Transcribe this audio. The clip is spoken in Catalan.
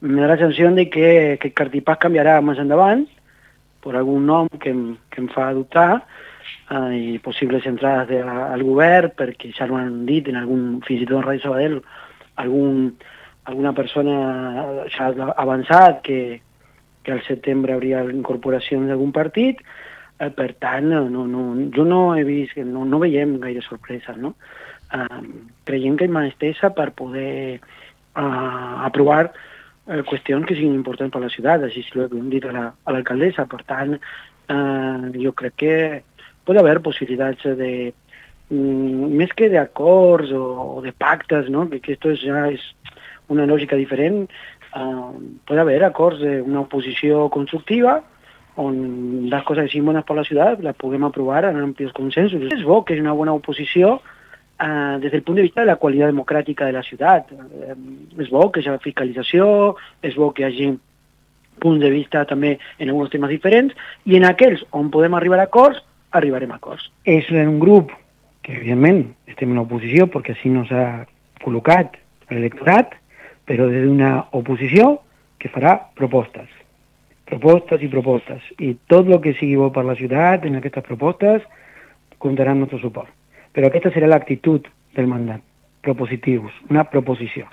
me da la sensació de que, que Cartipàs canviarà més endavant per algun nom que, em, que em fa dubtar eh, i possibles entrades de, al govern perquè ja ho han dit en algun, fins i tot en Ràdio Sabadell algun, alguna persona ja ha avançat que, que al setembre hauria incorporacions d'algun partit eh, per tant, no, no, jo no he vist, no, no veiem gaire sorpreses, no? Eh, creiem que hi mà estesa per poder eh, aprovar eh, qüestions que siguin importants per a la ciutat, així ho hem dit a l'alcaldessa. La, per tant, eh, jo crec que pot haver possibilitats de, mm, més que d'acords o, o de pactes, no? que, que esto ja és una lògica diferent, eh, pot haver acords d'una oposició constructiva on les coses que siguin bones per la ciutat les puguem aprovar en amplis consensos. És bo que és una bona oposició eh, des del punt de vista de la qualitat democràtica de la ciutat. Eh, és bo que hi hagi fiscalització, és bo que hi hagi punts de vista també en alguns temes diferents, i en aquells on podem arribar a acords, arribarem a acords. És un grup que, evidentment, estem en oposició perquè així no s'ha col·locat l'electorat, però des d'una oposició que farà propostes. Propostes i propostes. I tot el que sigui bo per la ciutat en aquestes propostes comptarà amb el nostre suport. Pero que esta será la actitud del mandat, propositivos, una proposición.